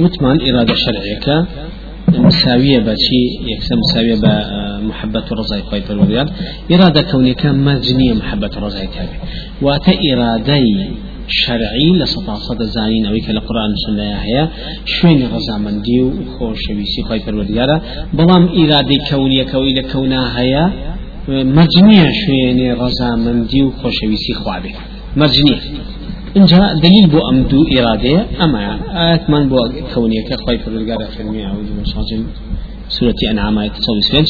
وتمان إرادة شرعية مساوية بشي يكسب مساوية بمحبة الرزاي خوي بالوريان إرادة كونك مجنية محبة الرزاي تابع وات إرادي شرعي لسطا صد زانين أو كلا قرآن سنة هي شوين غزا من ديو خوش بيسي خوي بالوريان بلام إرادة كونية كويلة كونها هي مجنية شوين غزا من ديو خوش بيسي خوابه مجنية اینجا دلیل بو ام دو اراده اما آيات من بو كونية كخوي فرقادة فرمي أعوذ بالله سورة أنعام آية تصوي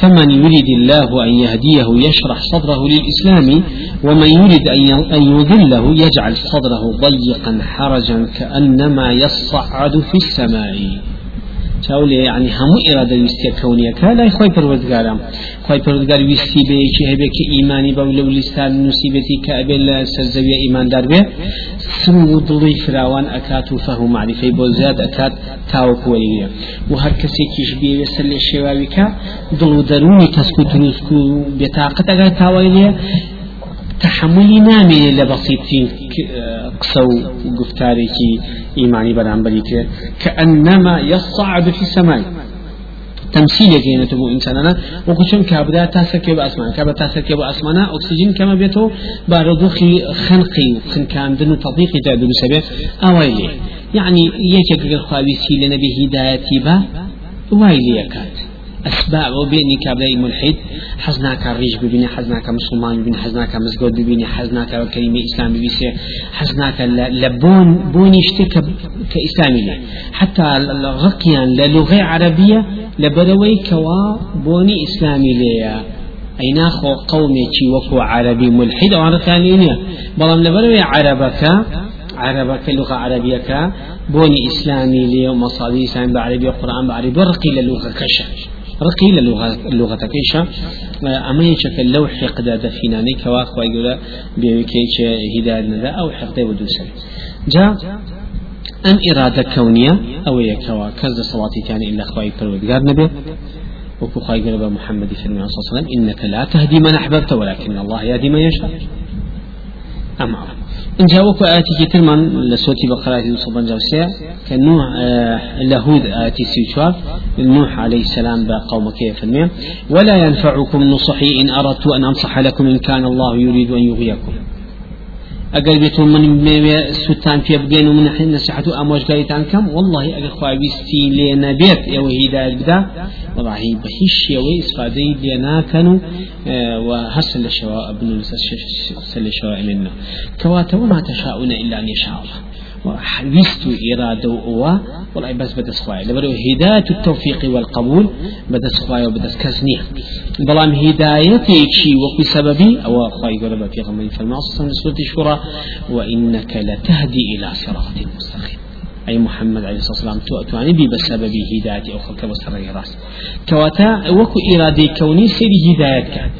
فمن يريد الله أن يهديه يشرح صدره للإسلام ومن يريد أن يذله يجعل صدره ضيقا حرجا كأنما يصعد في السماء. چاولێ يعني هەموو ئێرادە ویستە کەونیەکە لای خۆی پەروەردگارم خۆی پەروەردگار ویستی بەیەکی هەبێت کە ئیمانی بەو لەو لیستان نووسیبێتی کە ئەبێت لە سەرزەویە ئیماندار بێ سم و دڵی فراوان ئەکات و فەهم معرفەی بۆ زیاد ئەکات تاوەکو وەلیە و هەر کەسێکیش بێوێ سەر لێ شێواویکە دڵ و دەرونی تەسک و تروسک و بێتاقەت ئەگەر تاوای لێ تحملی نامێنێ لە بەسیترین قسە و گفتارێکی بەرامبەری کرد کە ئەنەما يصعد في السماء. تمثيل كينة بو إنساننا. وكشم كابدا تاسك يبقى أسمان. كابدا تاسك يبقى أسمانا. أكسجين كما بيتو باردوخي خنقي. خنكاندن وتطبيق تعدل سبب. أويلي يعني يكيك الخوابيسي لنبي هدايتي با. وايلي يكاد أسباب. وبيني كابلاي ملحد حزناك الريج ببيني حزناك مسلمان ببيني حزناك مسجود ببيني حزناك كلمة إسلام ببيسي حزناك لبون بوني اشتك كإسلامي حتى رقيا للغة عربية لبروي كوا بوني إسلامي ليه أي ناخو قومي وكو عربي ملحد. أو عرقانينية بلام لبروي عربك عربك لغة عربية بوني إسلامي ليه ومصادي إسلام بعربي وقرآن بعربي رقي للغة كشا رقي للغة كيشا. أما يشك اللوح قد دفيناني كواك ويقول بيكيش هداية نذا أو حقده ودوسل. جاء أم إرادة كونية؟ أو يكوا كز صلاتي كان إلا خواي فرودقار نبي. وكو خواي قال محمد صلى الله عليه وسلم إنك لا تهدي من أحببت ولكن الله يهدي من يشاء. عرف إن جاءوك آتي كترمان لسوتي بقرة صبان جوسيا كنوح آه لهود آتي سيشوار نوح عليه السلام بقوم كيف ولا ينفعكم نصحي إن أردت أن أنصح لكم إن كان الله يريد أن يغيكم اگر بيتون من ميوي سوتان في بقين ومن حين نصيحته اموج قايتان كم والله اگر خواهي لنا بيت يو هداية بدا. والله بهش يوي اسفادي لنا كانوا آه وهسل الشواء ابن سل الشواء منا كواتا وما تشاءون إلا إن يشاء الله. ويستو إرادة وقوة والله بس بدس خواي لبرو هداية التوفيق والقبول بدس خواي وبدس كزنية. بلام هدايتي شي وكو سببي أو خواي قرب في غمي فالمعصصة من سورة الشورى وإنك لتهدي إلى صراط مستقيم. أي محمد عليه الصلاة والسلام تؤتواني بي بسبب هدايتي أو خلق بسر راس كواتا وكو إرادة كوني سيري هدايتك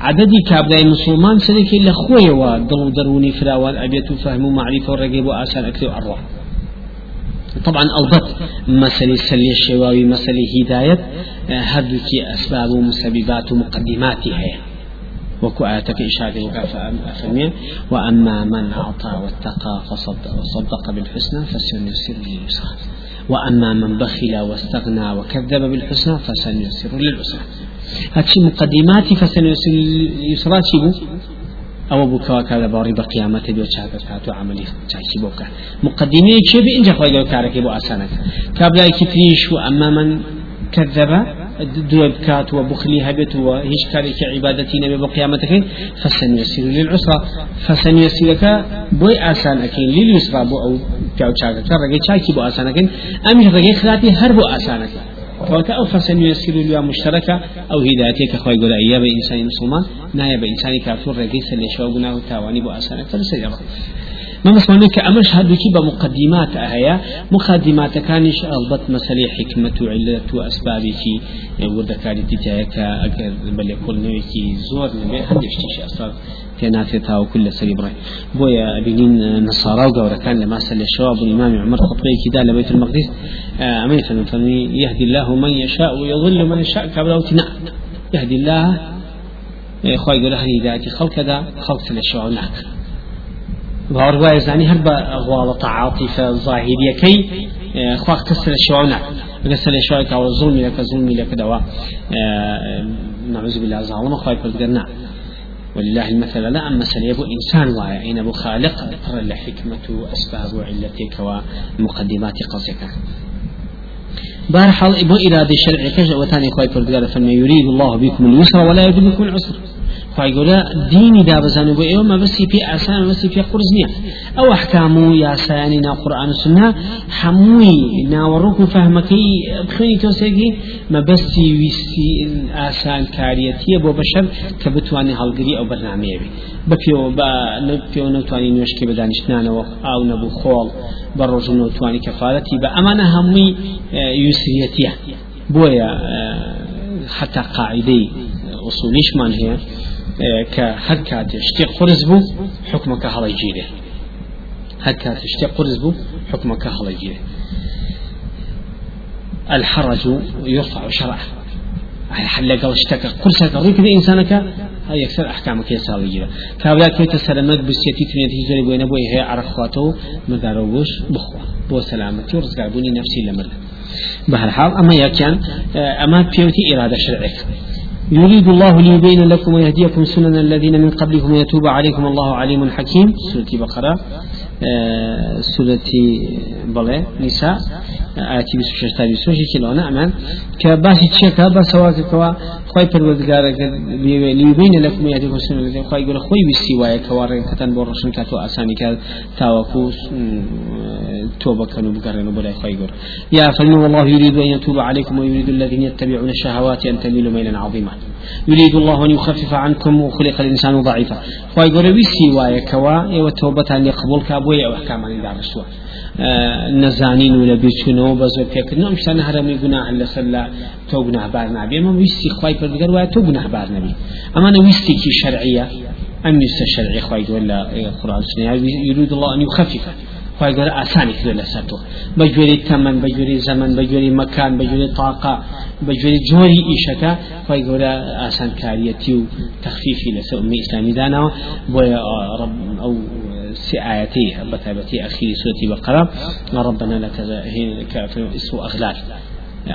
عددي كابداي مسلمان سلك إلا خوي ودل دروني فراوان أبيت فهم ومعرفة ورقب وآسان أكثر أروح طبعا أوضت مسألة سلي الشواوي مسألة هداية هردك أسباب ومسببات ومقدمات هي وكو آياتك إشارة وكافة وأما من أعطى واتقى فصدق وصدق بالحسنى فسنيسر لليسرى وأما من بخل واستغنى وكذب بالحسنى فسنيسر للعسرى. هاتشي مقدماتي فسنيسر لليسرى شبو أو بوكا كذا باري بقيامة بيو شهادة هاتو عملي شاكي بوكا مقدمة شيء بإنجا خوي كارك بو أسانك كابلا كتريش وأما من كذب دو بكات وبخلي هبت وهيش كارك عبادتي نبي بقيامتك فسنيسر للعسرى فسنيسرك بوي آسان أكين لليسرى بو أو كاو شاكا رقي شاكي بو آسان أكين أمي رقي خلاتي هر بو آسان أكين وكا أو فسنيسر لها مشتركة أو هدايتك خوي قول أيا بإنسان مسلمان نايا بإنسان كافر رقي سلي شو قناه تاواني بو آسان أكين فسيرا ما مسمعني كأمش هذوكي بمقدمات أهيا مقدمات كانش أضبط مسألة حكمة وعلة وأسبابك وذكاري تجاهك أجر بل يقول نويكي زور نبي هندش تشي أصلا تناتي وكل سري براي بويا أبينين نصارى وقورا كان لما سأل الشواب الإمام عمر خطبي كدا لبيت المقدس أميت يهدي الله من يشاء ويضل من يشاء كابلا نعم. يهدي الله خوي يقول هدايتي خلق كذا خلق سل باور وای زانی هەر بە غواڵەتە عاتیفە ظاهریەکەی خوا كسر الشوانا كسر الشوانا كأو ظلم لك ظلم لك دوا نعوذ بالله ظالم خواي فردنا ولله المثل لا أما سليبو إنسان وايا إن أبو خالق ترى لحكمة أسباب علتك ومقدمات قصدك بارحال إبو إرادة شرعي كجأ وتاني خواي فردقال فما يريد الله بكم اليسر ولا يريد بكم العسر. گەورە دینی دابزانە بۆ ئێوە مەبەستی پێ ئاسان مەبەستی پێ قرس نییە. ئەو ئەحکام و یاسایانی ناو قورآن سنە هەمووی ناوەڕوک و فەهمەکەی بخوێنی تۆسێکی مەبەستی ویستی ئاسان کاریەتیە بۆ بەشەر کە بتوانێت هەڵگری ئەو بەرنامەیەوی بەپێوە بە پێوە نەتوانانی نوێشکی بە دانیشتانەوە ئاو نەبوو خۆڵ بە ڕۆژن نەوتوانی کەفاەتی بە ئەمانە هەمووی یوسریەتیە. بۆیە حتا قاعدەی وصولیشمان هەیە. کە هەر کاتێ شتێ قرس بوو حکمەکە هەڵی گیرێ هەر کاتێ شتێ قرس بوو حکمەکە هەڵی الحرج يرفع شرعه. لەگەڵ شتەکە قرسەکە ڕووی کردی ئینسانەکە هەر یەکسەر ئەحکامەکەی ساڵی گیرە کابرا کەوتە سەرمەت بستێتی تونێتی زۆری بۆی نەبووی هەیە عرەخواتەوە مدارە بۆش بخوا. بۆ سەلامەتی و ڕزگاربوونی نەفسی لە مرد بەهرحاڵ ئەمە یەکیان ئەمە پێوتی ئێرادە شرعێک يريد الله ليبين لكم ويهديكم سنن الذين من قبلكم ويتوب عليكم. الله عليم حكيم. سورة بقرة سورة بلى نساء آياتي بس شش تابي سوشي كيلو نعم كباسي تشيكا بس هواك كوا خوي پروردگار ليبين لكم يهديكم سنن الذين خوي يقول خوي بالسوايا كوارن كتن بورشن كاتو اساني كال تاوكو توبة كانوا بقرنوا بلا خوي يقول يا فلن والله يريد ان يتوب عليكم ويريد الذين يتبعون الشهوات ان تميلوا ميلا عظيما يريد الله أن يخفف عنكم وخلق الإنسان ضعيفا. ويقول ويسي وايا كوا وتوبة لقبول كابويا وأحكام عن دار الشوى نزانين ولا بيتشنو بزر كيك نوم شتان هرمي گناه اللي سلا تو گناه بار نبي. أما ويسي خواي پردگار ويا تو گناه بار نبي. أما أنا ويسي كي شرعية أم يست شرعي خواي ولا قرآن سنة. يريد الله أن يخفف. تۆ بە گوێری تەمەەن بە گوێری زەمن بە گوێری مەکان بە گوێری تاقا بە گوێری جۆری ئیشەکە خی گەورە ئاسانکاریەتی و تەخفیفی لەسەر ئومی ئیسلامی داناوە بۆیە ئەو سي آياتي بتابتي أخير سورة بقرة ربنا لا تزهين كافر اسمه أغلال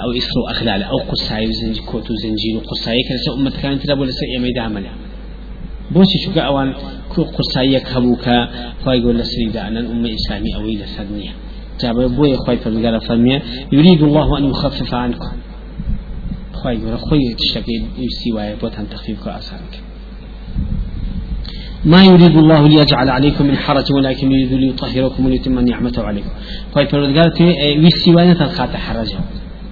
أو اسمه أغلال أو قصاي زنجي كوتو زنجير وقصاي كذا أمة كانت تلعب ولا سيء ميدا عملها بوشي شو أوان كو قرسایەک هەبوو کە خی گۆ لە سریدا ئەنەن ئومە ئیسلامی ئەوەی لەسەر نییە جابە بۆیە خی فەرمگارە فەرمیە يريد الله يخفف عنكم. خی گەورە خۆی شتەکەی ویستی وایە بۆتان تەخفیف کە ئاسانکە ما يريد الله ليجعل عليكم من حرج ولكن يريد ليطهركم وليتم نعمته عليكم. خايف فرد ويسي وأنا تلخات حرجة.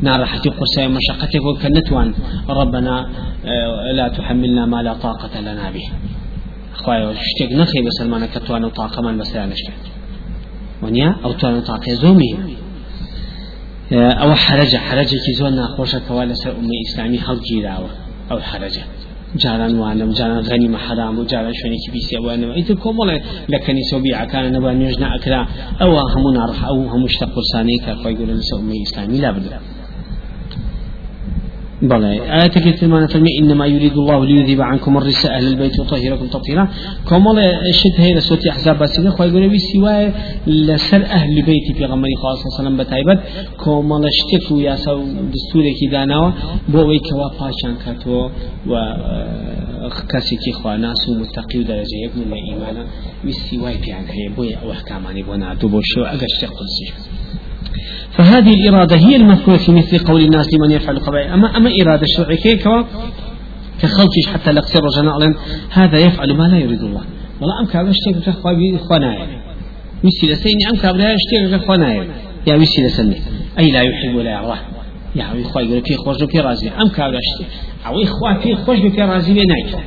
نارحتي قرصي مشقتك وكنتوان ربنا لا تحملنا ما لا طاقة لنا به. خوای شتێک نەخی بەسەرمانە کە توانە و تاقەمان بەسیانشکات وەنیا ئەو توانە تاقێ زۆمی ئەوە حرەجە حرەجێکی زۆر ناخۆشەکەوا لەسەر ئومە ئیسلامی هەڵگیراوە ئەو حرەجە جاران وانم جاران غنیمە حرام و جاران شوێنێکی بیسی ئەوانەوە ئیتر کۆمەڵێ لە کەنیسە و بیعەکانە نەبا نوێژ نەئەکرا ئەوە هەموو ناڕح ئەو هەموو شتە قورسانەی خۆی گەورە ئومە ئیسلامی لا بدرا بلى. آياتك تلمان فرمي إنما يريد الله ليذهب عنكم الرجس أهل البيت وطهيركم تطهيرا. كما شد هي لسوتي أحزاب بسيطة خواهي يقول بي سواء لسر أهل البيت في غمري خاصة صلى الله عليه وسلم بتايبت. كما لشتك ويا سو دستوري كي داناوا. بوي كوا پاشان كاتو و كاسي كي خوا ناس متقي ودرجة يك من الإيمان ويسواء في عنك هي. بوي أو أحكاماني بونا دوبوشو أجر شق فهذه الإرادة هي المذكورة في مثل قول الناس لمن يفعل قبائل أما أما إرادة شرعية كوا؟ كخلقش حتى لقصر رجنا هذا يفعل ما لا يريد الله. والله أم كابلا اشتيك كخوابي إخوانا ويسي لسيني. أم كابلا اشتيك كخوانا يا ويسي لسني. أي لا يحب ولا يراه. يا أخوي خوي يقول في خوش في رازي. أم كابلا اشتيك أو إخوة في خوش في رازي بنايك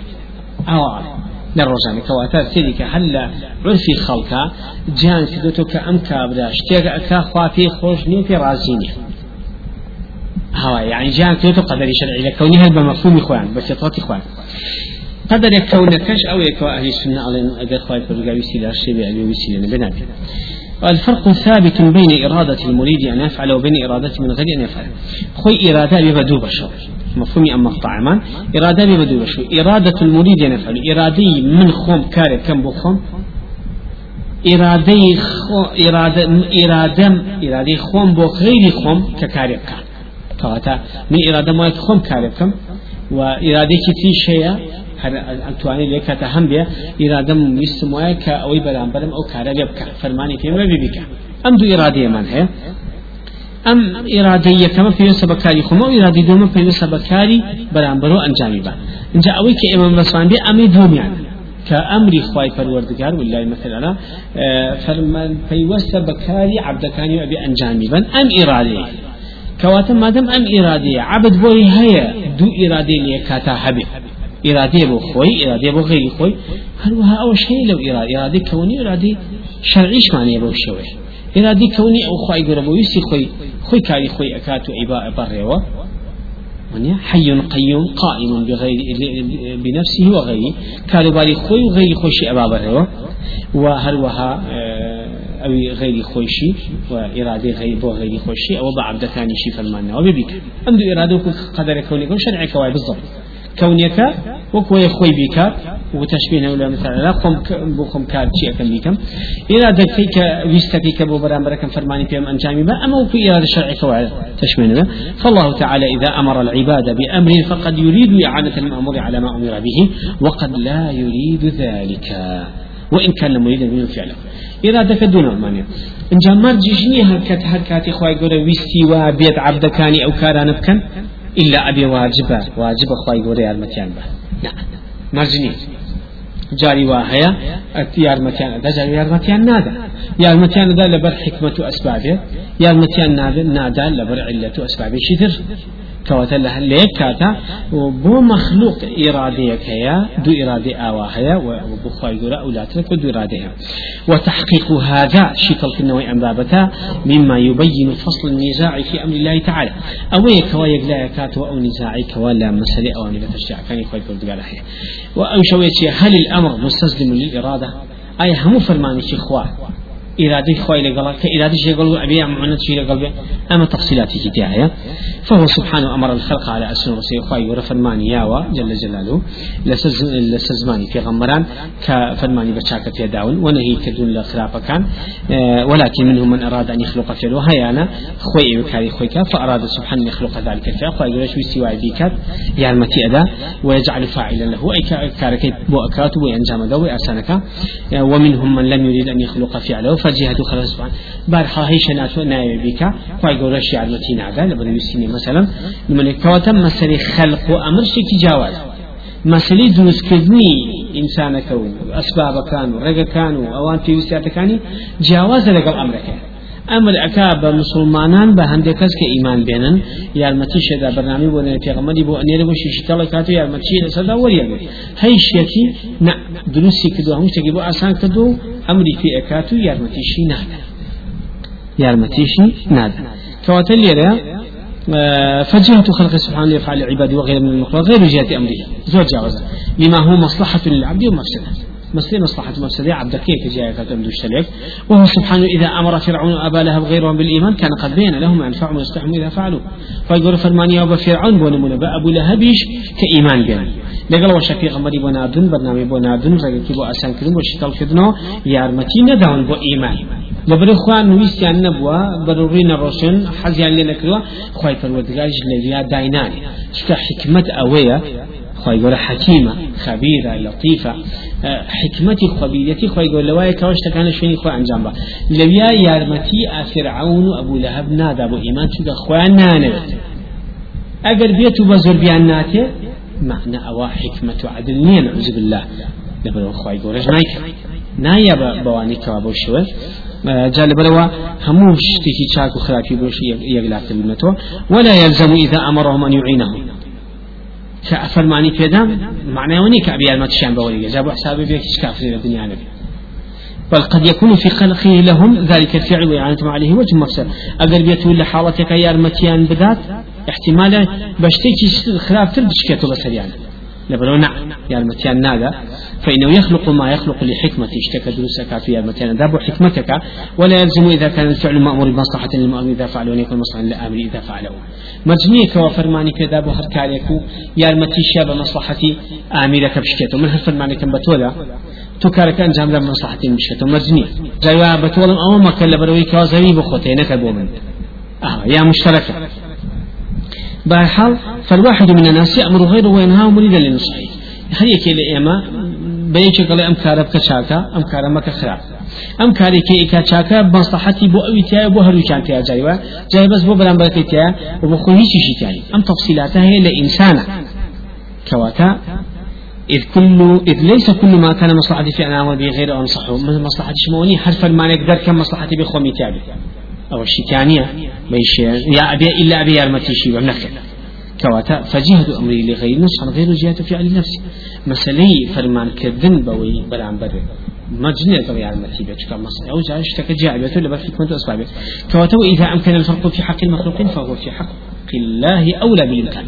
أو للرجاني كواتا سيدك هل عرفي خلقا جان كأم كابدا شتيك أكا خوافي خوش نيو في رازيني هوا يعني جان سيدوتو قدر شرعي لكوني هل بمفهوم إخوان بس يطلق إخوان قدر يكون كش أو يكون أهل السنة على أجر خواهي فرقا وسيلة الشيبي أبي وسيلة بنابي الفرق ثابت بين إرادة المريد أن يفعل وبين إرادته من غير أن يفعل. خوي إرادة ببدو بشر مفهومي أما طعما إرادة ببدو بشر إرادة المريد أن يفعل إرادي من خوم كاري كم بخوم. إرادة خو إرادة إرادة إرادة خوم بو غير خوم ككاريبك كواتا من إرادة ما خوم كاريبكم وإرادة كتير شيء هر ئەتوانێت لێ کاتە هەم بێ ئیرادەم ویستم وایە کە ئەوەی بەرامبەرم ئەو کارە لێ بکە فەرمانی پێم بێ بیکە ئەم دوو ئیرادەیەمان ئەم ئێرادەی یەکەمە پێویستە بەکاری خۆمە و ئێرادی دومە پێویستە بەکاری بەرامبەرەوە ئەنجامی بە اینجا ئەوەی کە ئێمە بەسوان بێ ئەمەی دومیان كأمر خواي پروردگار والله مثلا فرمان پیوسته بكاري عبدكاني أبي أنجامي بن. أم إرادي كواتا مادم أم إرادي عبد بوي هيا دو إرادي ليكاتا هبي إرادة بو خوي إرادة بو غير خوي. هل وها أو شيء لو إرادة إرادة كوني إرادة شرعيش معنى بو شوي إرادة كوني أو خوي قربو يسي خوي. خوي كاري خوي أكاتو إباء بريوة حي قيوم قائم بغير بنفسه وغيره. كانوا بالي خوي وغير خوشي أبا بريوة وهروها أو غير خوشي وإرادة غير بو غير خوشي. أو بعد ثاني شي فرماننا وبيبك أمدو إرادة قدر كوني شرعي كواي بالضبط. كونيك وكوي خوي بك وتشبيه ولا مثلا لا قم بخم كار شيء كم بكم إرادة كيك ويستكيك بو برام بركم فرماني بهم أنجامي با أما في إرادة شرعي كوعد تشبيه فالله تعالى إذا أمر العباد بأمر فقد يريد إعانة المأمور على ما أمر به وقد لا يريد ذلك. وإن كان مريدا منه فعله. إرادة دون أمانية إن جمار جيجني هركات هركات إخوة يقول ويستي وبيت عبد كاني أو كاران بكن إلا أبي واجبة واجب خواهي قوري المتيان به نعم. مرجني جاري واهيا يارمتيان دا جاري يارمتيان نادا. يارمتيان دا لبر حكمة أسبابه يارمتيان نادا لبر علة أسبابه شدر كواتا لها ليك وبو مخلوق إرادية كيا. دو إرادة آوا هيا وبو خايدورا أولاتك دو إرادة وتحقيق هذا شكل في النوع أنبابتا مما يبين فصل النزاع في أمر الله تعالى. أوي كوا يقلا كاتو أو نزاعي كوا مسألة أو أن تشجع كان كل قال وأو شوية هل الأمر مستسلم للإرادة؟ أي هم فرماني شيخوا إرادة خوي لقلا كإرادة شيء قالوا أبي معند شيء لقلبه أما تفصيلات كتاعية فهو سبحانه أمر الخلق على أسن رسي خوي ورفرماني ياوا جل جلاله. لسزماني في غمران كفرماني بشاكة في داون ونهي كدون لخرافة كان آه، ولكن منهم من أراد أن يخلق في وهيانا خوي وكاري خويك فأراد سبحانه يخلق ذلك الفعل خوي يقول شو سوى بيكات يارمتي أدا ويجعل فاعلا له. أي كاركي بو أكات وينجام دو ومنهم من لم يريد أن يخلق فعله فجهة خلق سبحانه. بارها هي شنات نايم بك خوي يقول شيء علمتي نعذا لبنو يسيني مثلا. لمن كواتا مسألة خلق وأمر شيء جواز مسألة دروس كذني إنسان كون أسباب كانوا رجع كانوا أوان في وسيات كاني جواز لقى أمرك أمر أكاب مسلمانان بهندي كس كإيمان بينن يالمتي شدا برنامج بونا في غمدي بو أنير بو شيش كلا كاتو يالمتي لسدا وريا هاي شيء نا دروسي كدو هم تجيبو أسان كدو أكاتو يالمتي شي نادا يالمتي شي نادا كواتل يرى فجهة خلق سبحانه يفعل عباده وغير من المخلوق غير جهة أمره زوج جاوزة لما هو مصلحة للعبد ومفسدة. مسلم مصلحة مفسدة عبد كيف جاء كتم الشريك وهو سبحانه إذا أمر فرعون أبا لهب غيرهم بالإيمان كان قد بين لهم أنفعهم ويستحهم إذا فعلوا. فيقول فرمانيا وبفرعون بونمون أبو لهبيش كإيمان بين. لقل وشفيق غمري بنادن برنامج بنادن رجل بو أسان كريم وشتال كدنو يارمتي ندون بو إيمان. لبر خوان نویستیان نبووە بەڕوڕی نەڕۆشن حەزیان لێ نەکردوە خی پەروەردگاریش لە ریا داینانی چکە حکمت ئەوەیە خی گەورە حەکیمە خەبیرە لەطیفە حکمەتی خەبیرەتی خی گەور لەوایە کەەوە شتەکانە شوێنی خۆی ئەنجام بە لەویا یارمەتی ئافرعون و ئەبوو لە هەب نادا بۆ ئیمان چووکە خۆیان نانەوێت ئەگەر بێت و بە زۆربیان معنى أوا حكمة عدل نية نعوذ بالله. لبرو خواي قولش نايك نايا بواني كوابو شوه. جالب لوا هموش تيكي شاك وخلافي بوش يقلات المتو ولا يلزم إذا أمرهم أن يعينهم. كأفرماني بيدام معناه وني كأبي المتشان بولي جابوا حسابي بيك كافر الدنيا نبي بل قد يكون في خلقه لهم ذلك الفعل وإعانتهم عليه وجه مفسد. أقل بيتو لحالتك يا المتيان بذات احتمالا بشتيكي خلاف تردش كتو بسريان لبرونا يا المتيان نادا فإنه يخلق ما يخلق لحكمة اشتكى دروسك في المتيان داب حكمتك ولا يلزم إذا كان الفعل مأمور بمصلحة للمأمور إذا فعله أن يكون مصلحة للآمر إذا فعله. مجنيك وفرماني كذا بهر كاريكو يا المتيشا بمصلحة آمرك بشكته من هالفرماني كم بتولا تو کارەکە ئەنجام دا مەساحەتی مشکێتەوە مەزنی جایوا بەتۆڵم ئەوە مەکە لە بەرەوەی بخۆتێ بۆ من آه يا مشتركة. بحال فالواحد من الناس يأمر غيره وينهاه مريدا لنصحه هل يكي لإيما؟ بيجي قال أم كارب كشاكا أم أم كاري كي إكا شاكا بمصلحتي بو أوي تيا بو هلو كان تيا جايوا. جاي بس بركي تيا وبو خوهي شي تاني أم تفصيلاتها هي لإنسانة كواتا إذ كل إذ ليس كل ما كان مصلحتي في أنا به غير أنصحه. مصلحتي شموني حرف ما نقدر كم مصلحتي بخومي تابي أو الشتانية بيش يا أبي إلا أبي يرمتي شي بمنكر كواتا. فجهد أمري لغير نصح غير جهة فعل نفسي. مسألة فرمان كذن بوي بلان بر مجنة طبيعة المتيبة كما مصر أو جاء اشتكى جاعبة لبر حكمة أسبابه كواتا وإذا أمكن الفرق في حق المخلوقين فهو في حق الله أولى بالإمكان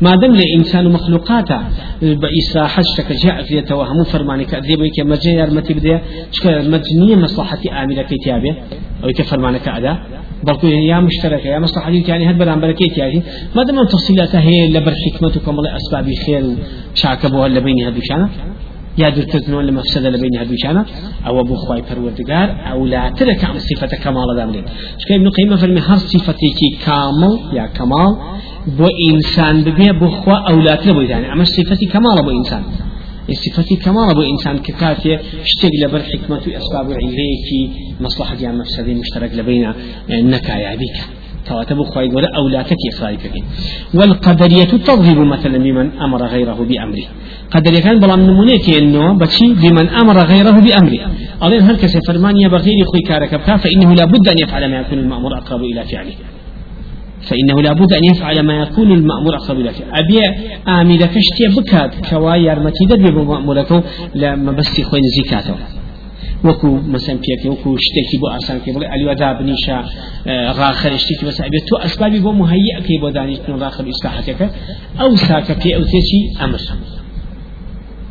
ما دام لإنسان مخلوقاته بإصلاح اشتكى جاء في توهم فرمانك أذيب ويك مجنة يرمتي بديه شكرا مجنية مصلحة آملة كتابه أو كفرمانك أداء بلكو يا مشتركة يا مصلحة يعني هاد بلان بركيت يعني ما دام تفصيلاتها هي لبر حكمتكم ولا أسباب خير شاكبوها اللي بين هذا شانا يا درتزن ولا مفسدة لبين هذا شانا أو أبو خواي پروردگار أو لا ترك عن صفة كمال دامرين شكا ابن قيمة فرمي هر صفتي كامل يا كمال بو إنسان ببيع بو خوا أو لا تربو يعني أما صفتي كمال بو إنسان صفتي كمال أبو إنسان ككافية اشتغل لبر حكمة أسباب عليك مصلحة يعني مفسدين مشترك لبين النكايا بك كواتب خواي ولا أولاتك إخراج بك والقدرية تضرب مثلا بمن أمر غيره بأمره. قدر كان بلا نمونيك إنه بشي بمن أمر غيره بأمره. أظن هل كسي فرمانيا بغير خوي كارك فإنه لابد أن يفعل ما يكون المأمور أقرب إلى فعله. فإنه لابد أن يفعل ما يكون المأمور أقرب إلى فعله. أبي آمي لكشتي بكات كوا يرمتي دبي بمأمورك لما بس خوين زكاته وكو مثلا بيك وكو شتكي بو أرسان كي بقول ألي ودا بنيشا غاخر اشتكي بس أبي تو أسبابي بو مهيئ كي بو داني تنو غاخر إصلاحتك أو ساك بي أو تيشي أمر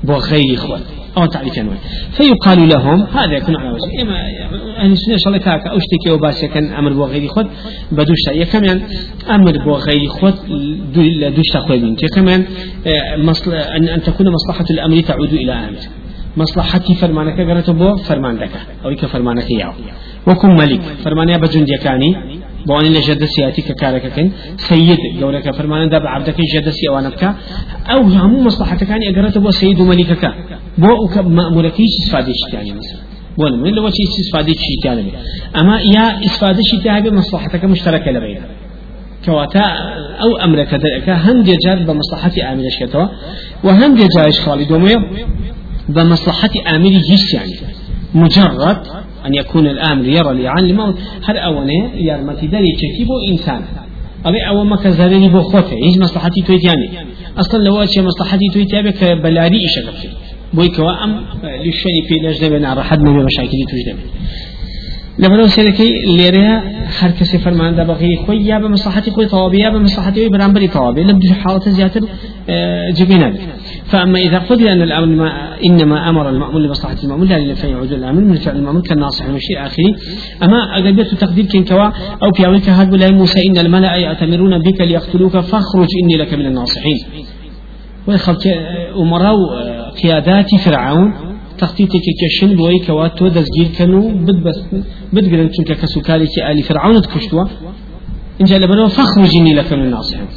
بو غير إخوان أو تعريف أنواع فيقال لهم هذا يكون على وجه إما أهل السنة شاء الله كاكا أشتكي وباسي كان أمر بو غير خود بدوشتا يا كمان أمر بو غير خود دوشتا خوي كمان مصل أن أن تكون مصلحة الأمر تعود إلى أمر. مصلحتي فرمانك قرأت بو فرمان دك أو كفرمانك ياو وكم ملك فرمانيا بجند يكاني بواني لجد سياتي ككارك كن سيد قولك فرمان داب عبدك جد سيوانك أو هم مصلحتك يعني قرأت بو سيد ملكك بو مأموركي استفادة يعني مثلا بون من لو شيء استفادة شيء أما يا استفادة شيء مصلحتك مشتركة لبينها كواتا أو أمرك ذلك هندي جار بمصلحة آمن شكتوا وهندي جارش خالد وميو بمصلحة آمر جيس يعني. مجرد أن يكون الآمر يرى لعن الموت هل أولا يرمتي داري تكيبو إنسان. أبي أول ما كزارني بو خوته. إيش مصلحتي تويتياني أصلا لو أشياء مصلحتي تويتياني كبلاري إيش أكفي بوي كوا أم للشني في لجنة بين راح من مشاكل توجد لبرو سيركي ليريا هر كسي فرمان ده بغي خوي يا بمصلحتي خوي طوابي يا بمصلحتي برامبري طوابي لبدو حالة زيادة جبينا فأما إذا قدر أن الأمر ما إنما أمر المأمون لمصلحة المأمون لا لفعل يعود الأمر من فعل المأمون كالناصح المشير آخره أما أقلبية تقدير كن كوا أو في أولك هاد ولا موسى إن الملأ يأتمرون بك ليقتلوك فاخرج إني لك من الناصحين. ويخلق أمراء قيادات فرعون تخطيطك كشن بوي كوا تو دزگیر كانوا بد بس بدقرن چونك كسوكالي آل فرعون تكشتوا. إن جاء لبنو فاخرج إني لك من الناصحين.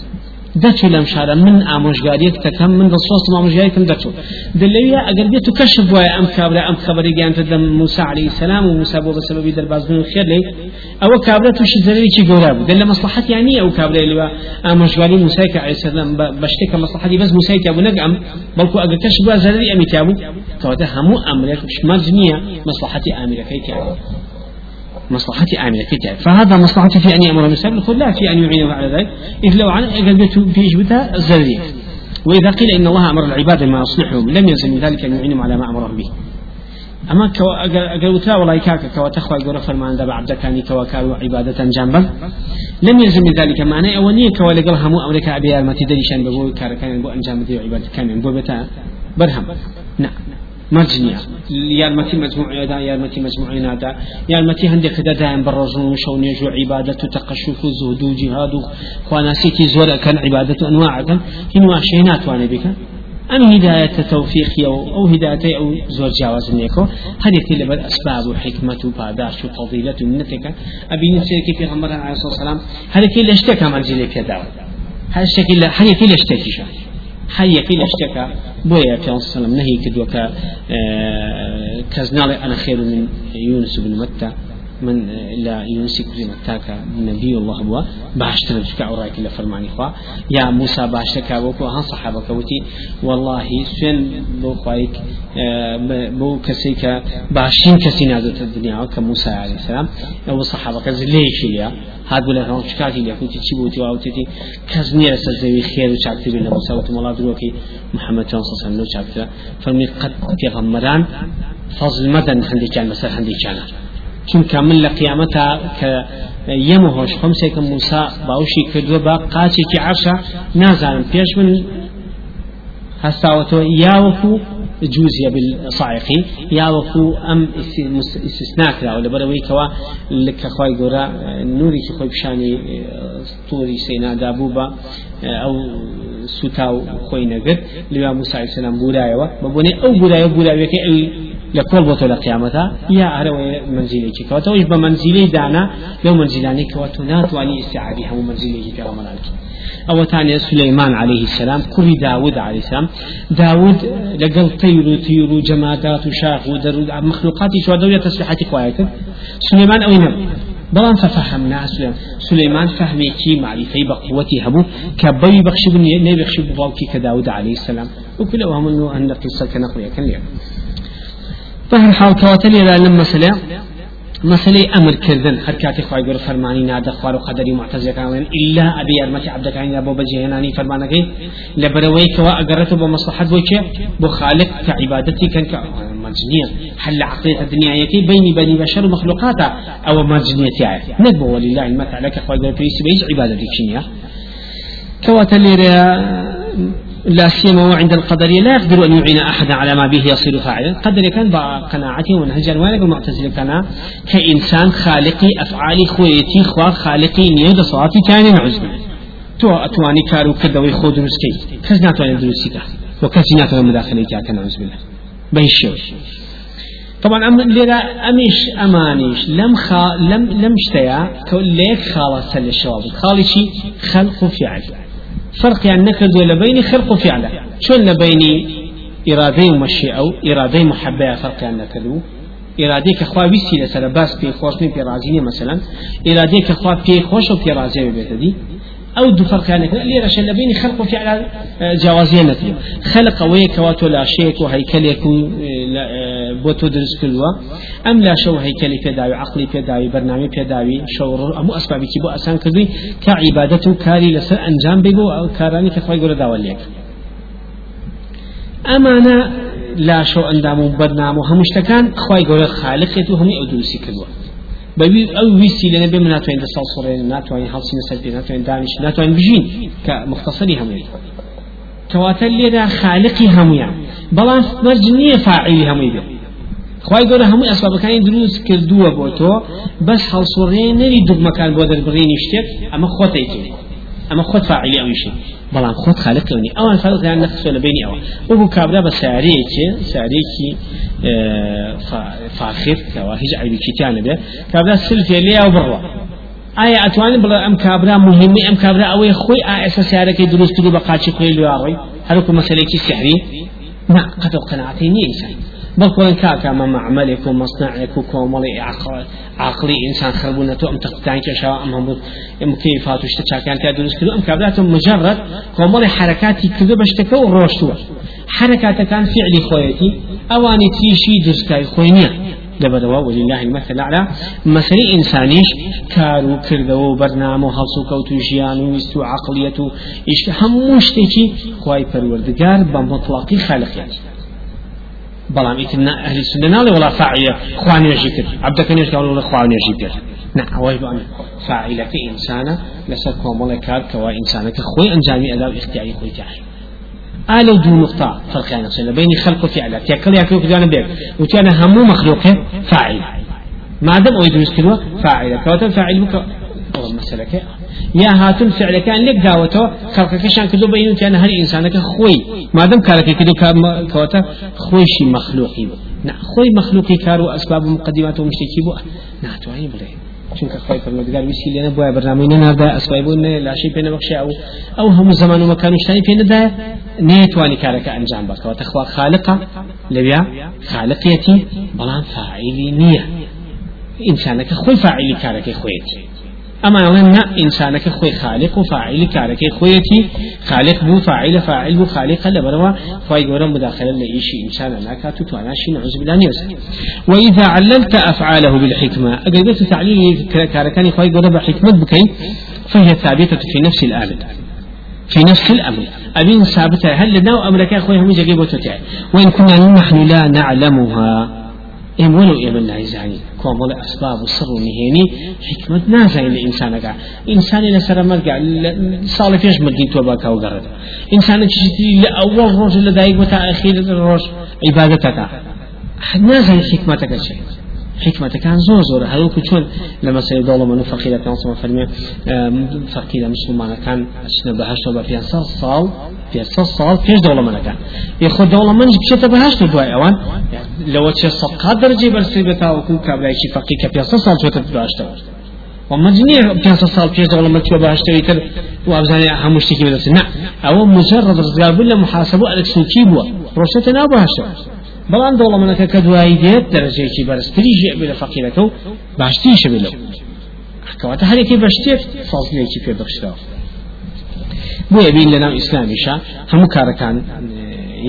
دەچوو لەم شارە من ئامۆژگاریەک دەکەم من دەسۆست ئامۆژگاریکم دەچوو. دلەویە ئەگەر بێت و کەشف وایە ئەم کابرا ئەم خبری گیانتە دەم موسى عليه السلام و موسى بۆ بەسەبەبی دەربازبوون خێر لێ ئەوە کابرا تووشی زەرێکی گەورە بوو. دل لە مەسلحەت یانی ئەو کابرا لێوە ئامۆژگاری موسای کە عليه السلام بە شتێکە مەسلحەتی بەس موسای تیابوو نەک ئەم بەڵکو ئەگەر کەشف وایە زەرری ئەمی تیابوو کەواتە هەموو ئەمرێک شمەرج نییە مەسلحەتی ئامرەکەی تیابوو مصلحة آمنة كتاب فهذا مصلحة في أن يأمر المسلم يقول لا في أن يعينه على ذلك. إذ لو عن قلبته في إجبتها الزرية. وإذا قيل إن الله أمر العباد ما يصلحهم لم يلزم من ذلك أن يعينهم على ما أمرهم به. أما كو أجر وترى والله كاك كوا تخوى جورا فرمان دبع عبد كاني كوا كانوا عبادة جنبا لم يلزم ذلك معناه أولية كوا لقل همو أمريكا أبي المتي دليشان بقول كار كان بقول أنجام دي عبادة كان بتا برهم. نعم. مرجنيا يارمتي مجموعة دا يارمتي مجموعة دا يارمتي هندك دا دائم برزون وشون يجو عبادة تقشف زهد وجهاد. خواناسيتي زور كان عبادة أنواع هنوا شينات وأنا بك؟ أم هداية توفيق أو هداية أو زور جواز نيكو؟ هذه كل أسباب وحكمة وباداش وفضيلة النتكة أبي نسيك في غمران عليه الصلاة والسلام. هذه كل اشتكى منزلي في دعوة هذا الشكل هذه كل اشتكي شو هەر یەکەی لە شتێکە بۆیە پێ سلم نهی کردووە کە کەزناڵی ئەنە خێر من یونس بن متە من لا ينسي كريم التاكا نبي الله بوا باشتر بشكا أوراك إلى فرماني خوا. يا موسى باشتكا وكو هان صحابة كوتي والله سين بو خوايك بو كسيكا باشين كسي نازلت الدنيا كموسى عليه السلام. أو صحابة كزليش ليا هاد بلا هون شكاتي ليا كنت تشبوتي وأوتي كزنير سزوي خير وشاكتي بين موسى وتملا دروكي. محمد صلى الله عليه وسلم فرمي قد في غمران فضل مدن هندي كان مثلا هندي كان چونکە من لە قیامەتا کە یەمەهۆش خمسێکم موسا باوشی کردووە بە قاچێکی عشە نازانم. پێش من هەستاوەتەوە یاوەکو جوزية بالصاعقي يا وكو أم استثناء كلا ولا بروي كوا لك خوي جورا نوري خوي بشاني طوري سينا دابوبا أو سوتاو خوي نجد لما موسى عليه السلام بولايوا ببوني أو بولايوا بولايوا كي لكل بطل قيامتها يا أروي منزلي كواتو إيش بمنزلي دانا لو منزلاني كواتو ناتواني استعابي هم منزلي في رمضان أو تاني سليمان عليه السلام كل داود عليه السلام. داود لقل طير طير جمادات وشاخ ودر مخلوقات شو دولة تسبيحات قوايتك سليمان أو نبي بلان ففهمنا سليمان سليمان فهمي كي معرفة بقوتي هبو كبي بخشب نبي بخشب باوكي كداود عليه السلام. وكل وهم أنه أن قصة كنقلية كان ليه بهر حال كواتل إلى لما مسألة مسألة أمر كردن هر كاتي خواهي قول فرماني نادا خوار وقدري معتزل كامل إلا أبي أرمتي عبدك عين أبو بجيهناني فرمانا كي لبروي كوا أقرته بمصلحة بوكي بخالق كعبادتي كان مجنية حل عقلية الدنيا يكي بيني بني بشر ومخلوقاتا أو مجنية تعرف ندبو ولله المثل لك خواهي قول فيس بيج عبادتك شنيا كواتل لا سيما عند القدرية لا يقدر أن يعين أحدا على ما به يصير فاعلا قدر كان بقناعته ونهجا وأنا المعتزلة كان كإنسان خالقي أفعالي خويتي خوا خالقي نيد صلاتي كان نعوذ تو أتواني كارو كدوي خود رسكي كز ناتواني دروسيكا وكز ناتواني مداخلة كان نعوذ بالله. بيشوش طبعا أم لذا أمش أمانيش. لم خا لم لم اشتيا ليك خالص الشواب خالي شي؟ خلق فعل. فرق يعني نكرد بين خلق وفعل شو بين إرادة ومشيئة إرادة محبة فرق يعني نكردو إرادة كخوا بيسي لسر باس بي خوش بي رازيني مثلا. إرادة كخوا بي خوش و بي رازيني بيتدي أو دو فرق يعني اللي رشا بين خلق وفعل آه، جوازية خلق ويك واتو لا شيك وهيكل يكون آه، بوتو درس كلوا أم لا شو هيكل في داوي عقلي في داوي برنامج في داوي شو أمو أسبابي كي بو أسان كذي كعبادته كاري لسر أنجام بيبو أو كاراني كخوا يقول داوليك أمانة لا شو أندام برنامج همشتكان خوا يقول خالقته هم أدوسي كلوا بەوی ئەو ویستی لەنە بێ ناتوانین دە ساڵ سڕێن ناتوانین هەڵسینە سەر پێ ناتوانین دانیش ناتوانین بژین کە مختصری هەمووی. کەواتە لێدا خالقی هەمویان بەڵام مەرج نییە فاعلی هەمووی بێت خی گەورە هەمووی ئەسبابەکانی دروست کردووە بۆ تۆ بەس هەڵسوڕێنەری دوگمەکان بۆ دەربڕێنی شتێک ئەمە خۆتەیتێ ئەمە خۆت فاعلی ئەویشی بەڵام خۆت خالقونی ئەوان فەرقیان نەخسۆ لە بینی ئەوە وەکو کابرا بە سارەیەکی سارەیەکی فاخر کەوا هیچ عیبێکیتیان لەبێ کابرا سلفێ لێ و بڕوە ئایا ئەتوانین بڵێ ئەم کابرا مهمی ئەم کابرا ئەوەی خۆی ئاسە سیارەکەی دروست کردو بە قاچی خۆی لێڕۆی هەروکو مەسلێکی سحری نا قەتە قەناعەتی نییە ئینسان بەڵکوڵن کاکە مە معملێک و مەصنعێک و کۆمەڵی عقلی ئینسان خربوونە تۆ ئەم تەقتان کێشەوە ئەم هەموو ئەمکەیفات و شتە چاکان کا دروست کردو ئەم کابراتە مجرد کۆمەڵی حرکاتی کردو بە شتەکە و ڕۆشتووە. حركاتكان فعلي خويتي أواني تيشي درسكاي خوينيا لبدوا ولله المثل الأعلى مثل إنسانيش كارو كردو برنامو هلسو كوتو جيانو ويستو عقليتو إيش هموش تيجي خواي پروردگار بمطلقي خالقيات بلام إتنا أهل السنة نالي ولا فاعلة خواني يجيكر عبدك نيش قالوا ولا خواني يجيكر نعم واجب أن فاعلة إنسانة لسد كومل كار كوا إنسانة كخوي أنجامي أداء اختياري خوي تعالى آل دو نقطة فرق يعني بين خلق وفعل تيكل يكلو كدانا بيك وتانا همو مخلوقه فاعل ما دام أويد مسكنوا فاعل كوتا فاعل بك مسألة يا هاتم فعل كان لك داوته خلق كشان كدو بينو كان هل إنسانك خوي. ما دام كارك كدو كوتا خوي شي مخلوقي نعم خوي مخلوقي كارو أسباب مقدمات ومشتكي بو. نعم تواني بلي. چونکە خۆی پەرمەردگار ویسی لێنە بۆە بەرنامەی نەنادا ئەسوای بوون لاشەی پێ نەبەخشی ئەو ئەو هەموو زمان و مەکان و شتانی پێ نەدا نێتوانی کارەکە ئەنجام بکەوە خوا خالقە لەویا خالقیەتی بەڵام فاعیلی نییە ئینسانەکە خۆی فاعیلی کارەکەی خۆیەتی أما نا إنسانك خوي خالق وفاعل كارك خويتي خالق بو فاعل فاعل بو خالق لبروا خوي غورم مداخله لإيشي إنسان لا كاتو توانا شي نعوذ بالله نيوز. وإذا عللت أفعاله بالحكمة اجدت تعليل كاركاني خوي غورم بحكمة بكي فهي ثابتة في نفس الامر في نفس الأمر أبين ثابتة هل لنا أمرك أخوي هم جاكيبوتو وإن كنا نحن لا نعلمها. إم ولو إم الله زاني كومل أسباب السر نهيني حكمة نازعي لإنسانك. إنسان لسر مرقع صالح فيش مدين توبا كاو قرد. إنسان تشتري لأول روج لدايق متى أخير الروج عبادتك. نازعي حكمتك شيء. حكمة كان زور زور. هذا كشون لما سيد الله من فقيرة كان صلى فرمي فقيرة مسلمان كان سنة بهشت وبا صار صال في صال فيش دولة من كان. ياخذ دولة من بشتى بهشت دواء أوان لو تشي صدقات درجة برسيبتا وكون كابلاي شي فقير في صال شو تبهشت ومجنية بيانسا صال فيش دولة من تشوى بهشت ويتر وأبزاني همشتكي بدرس نا أو مجرد رزقار بلا محاسبة ألكسوكي بوا. روشتنا بهشت بەڵام دەوڵەمەەکە کە دوایی دێت دەرەجەیەکی بەرزتری ژێ بێ لە فەقیرەکە و باشتریشە بێ لەو کەواتە هەرێکی بە شتێک فازلەیەکی پێ بەخشراوە بۆیە بین لە ناو ئیسلامیشە هەموو کارەکان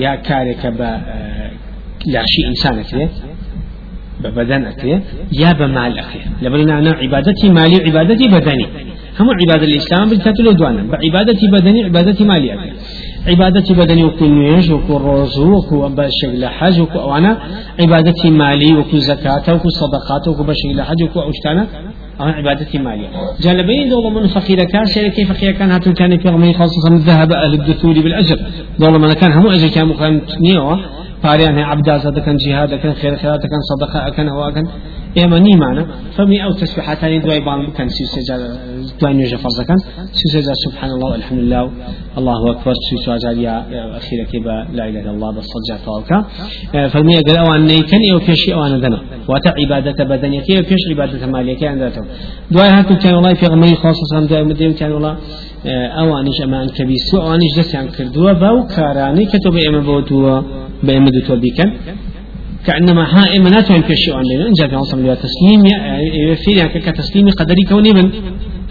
یا کارێکە بە لاشی ئینسانەکرێت بە بەدەن ئەکرێ یا بە مال ئەکرێ لەبەرنانا عیبادەتی مالی و عیبادەتی بەدەنی هەموو عیبادە لە ئیسلام بکات لە دوانە بە عیبادەتی بەدەنی عیبادەتی مالی ئەکرێ عبادتي بدني وكو نويج وكو روزو وكو بشكل حج وكو أوانا. عبادتي مالي وكو زكاة وكو صدقات وكو بشكل حج وكو أوشتانا. أو عبادتي مالية جانبين دولة من فقير كان شيء كيف فقير كان؟ هاتو كان في غمي خاصة ذهب أهل الدثور بالأجر. دولة من كان هم أجر كان مخان نيوه پاریان عبدا دەکەن جیهاد دەکەن خێر خێرات دەکەن صدقه ئەەکەن ئەوەکەن ئێمە نیمانە فەمی ئەو تسبحاتانی دوای بان بکەن سی سێجار دوای نوێژە فەرزەکەن سی سێجار سبحان الله الحمد لله الله أكبر سی سواجار یا أخيرا بە لا إله إلا الله بس صجع طاوكا فەرمی ئەگەر ئەوان نەیکەن ئێوە پێشی ئەوانە دەنا واتە عیبادەتە بەدەنیەکە ئێوە پێش عیبادەتە مالیەکەیان دەتەوە دوای هاتو کان وڵای پێغمەری خاصەسان دوای مدێ وتیان وڵا ئەوانیش ئەمان کەبیست و ئەوانیش دەستیان کردووە باو کارانەی کە تۆ بە ئێمە بۆتووە بأمد توبيكا كأنما ها إما ناتوين في عن لنا إن جاء في عصر تسليم في كتسليم قدري كوني من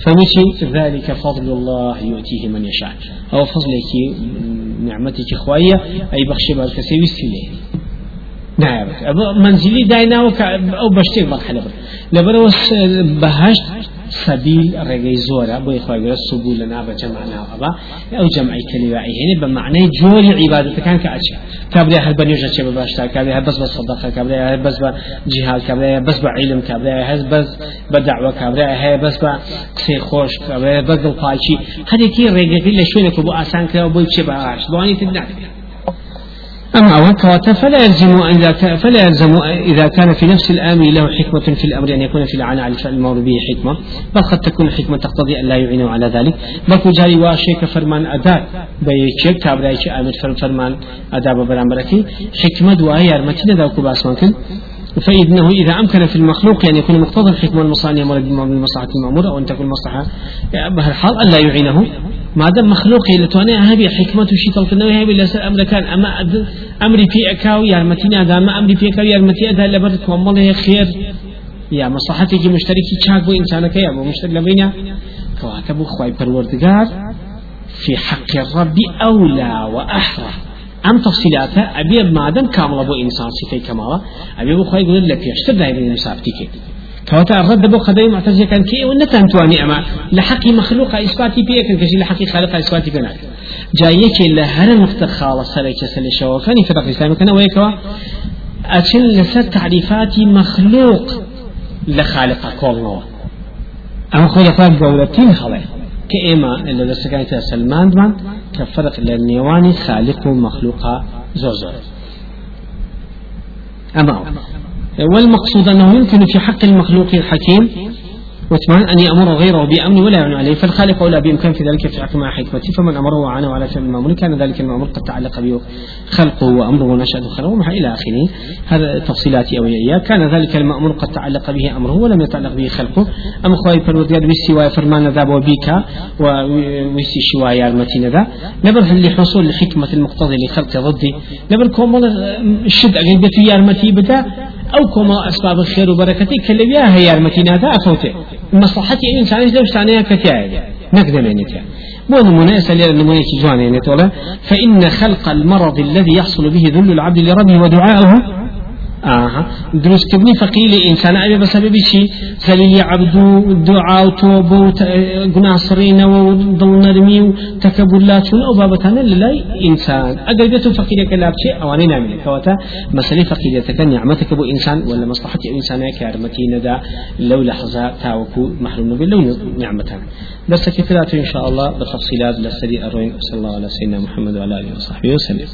فمشي ذلك فضل الله يؤتيه من يشاء أو فضلك نعمتك خوية أي بخشي بالكسي وسيله نعم منزلي داينا أو بشتيك مرحلة لبرو بهشت سبيل رجعي زورا بو إخوة السبول لنا بجمعنا وأبا أو جمعي كلمة هنا بمعنى جوري عبادة كان كأشياء كابريا هل بنيوجا شيء بباشتا كابريا بس بس صدقة كابريا بس بجهاد كابريا بس بعلم كابريا بس بدعوة كابريا بس بقصي خوش كابريا بس بالقايشي هذه كي رجعي اللي شوية كبو أسان كلا بو يبشي بعاش بواني تدنع أما وكوات فلا يلزم إذا فلا يلزم إذا كان في نفس الآمر له حكمة في الأمر أن يكون في العناء على الفعل المور به حكمة. بل قد تكون الحكمة تقتضي أن لا يعينه على ذلك. بل جاري واشيك فرمان أداء بيشيك كابرايك آمر فرمان أداء ببرامبركي حكمة وهي أرمتين ذاك باسمان فإنه إذا أمكن في المخلوق أن يكون مقتضى الحكمة المصانية مرد بالمصلحة المأمورة أو أن تكون مصلحة بهالحال ألا يعينه. ما دام مخلوق لتوانا هبي حكمة شي تلقنا هبي لسر أمر كان أما أمري في أكاو يا متينا هذا ما أمري في أكاو يا متي هذا لبرت ومالله خير. يا مصلحتك مشتركي تشاك بو إنسانك يا مشترك لبينا كواكب خواي پروردگار في حق الرب أولى وأحرى. أم تفصيلات أبي ما دام كامل أبو إنسان صفي كمالا أبي أبو خواي يقول لك يشتر دائما مسابتك كواتا الرد بو خدای معتزله كان كي ونتان تواني اما لحق مخلوق اثباتي بيه كان كشي لحق خالق اثباتي بنا جايك لهر نقطه خالص سره كسل شو كان فرق الاسلام كان ويكوا أشل لسر تعريفات مخلوق لخالق كولنوا أما خذ أخوان قولتين هذا كإما إلا لسكاية سلمان من كفرق للنيواني خالق ومخلوق زوزو أما والمقصود أنه يمكن في حق المخلوق الحكيم وثمان أن يأمر غيره بأمن ولا يعن عليه فالخالق أولى بإمكان في ذلك في مع حكمته. فمن أمره وعانه على فعل المأمور كان ذلك المأمور قد تعلق به خلقه وأمره ونشأته خلقه إلى آخره. هذا تفصيلات أولياء كان ذلك المأمور قد تعلق به أمره ولم يتعلق به خلقه. أما خواهي فروديار ويسي وفرمان ذاب وبيك ويسي شوايا المتين ذا. نبر لحصول الحكمة المقتضي لخلق ضدي نبر كومل الشد أقيدة يارمتي بدا. أو كما أسباب الخير وبركته كلبيا هي المتينات أفوته مصلحة إنسان لو سانيا كتاعي نقدم يعني مو نمونة أسأل النمونة جوان يعني فإن خلق المرض الذي يحصل به ذل العبد لربه ودعائه آه. دروس كبني فقيل إنسان أبي بسبب شيء زليل عبدو دعاء وتوبة قناصرين وضل نرمي وتكبلات أو بابتان لله إنسان. أقل بيتو فقيل كلاب شيء أواني نعمل كواتا. مسألة فقيل تكن نعمتك بو إنسان ولا مصلحة إنسان كارمتي ندى لو لحظة تاوكو محروم نبي لو نعمتان بس كثيرات إن شاء الله بتفصيلات. لسدي أروين صلى الله على سيدنا محمد وعلى آله وصحبه وسلم.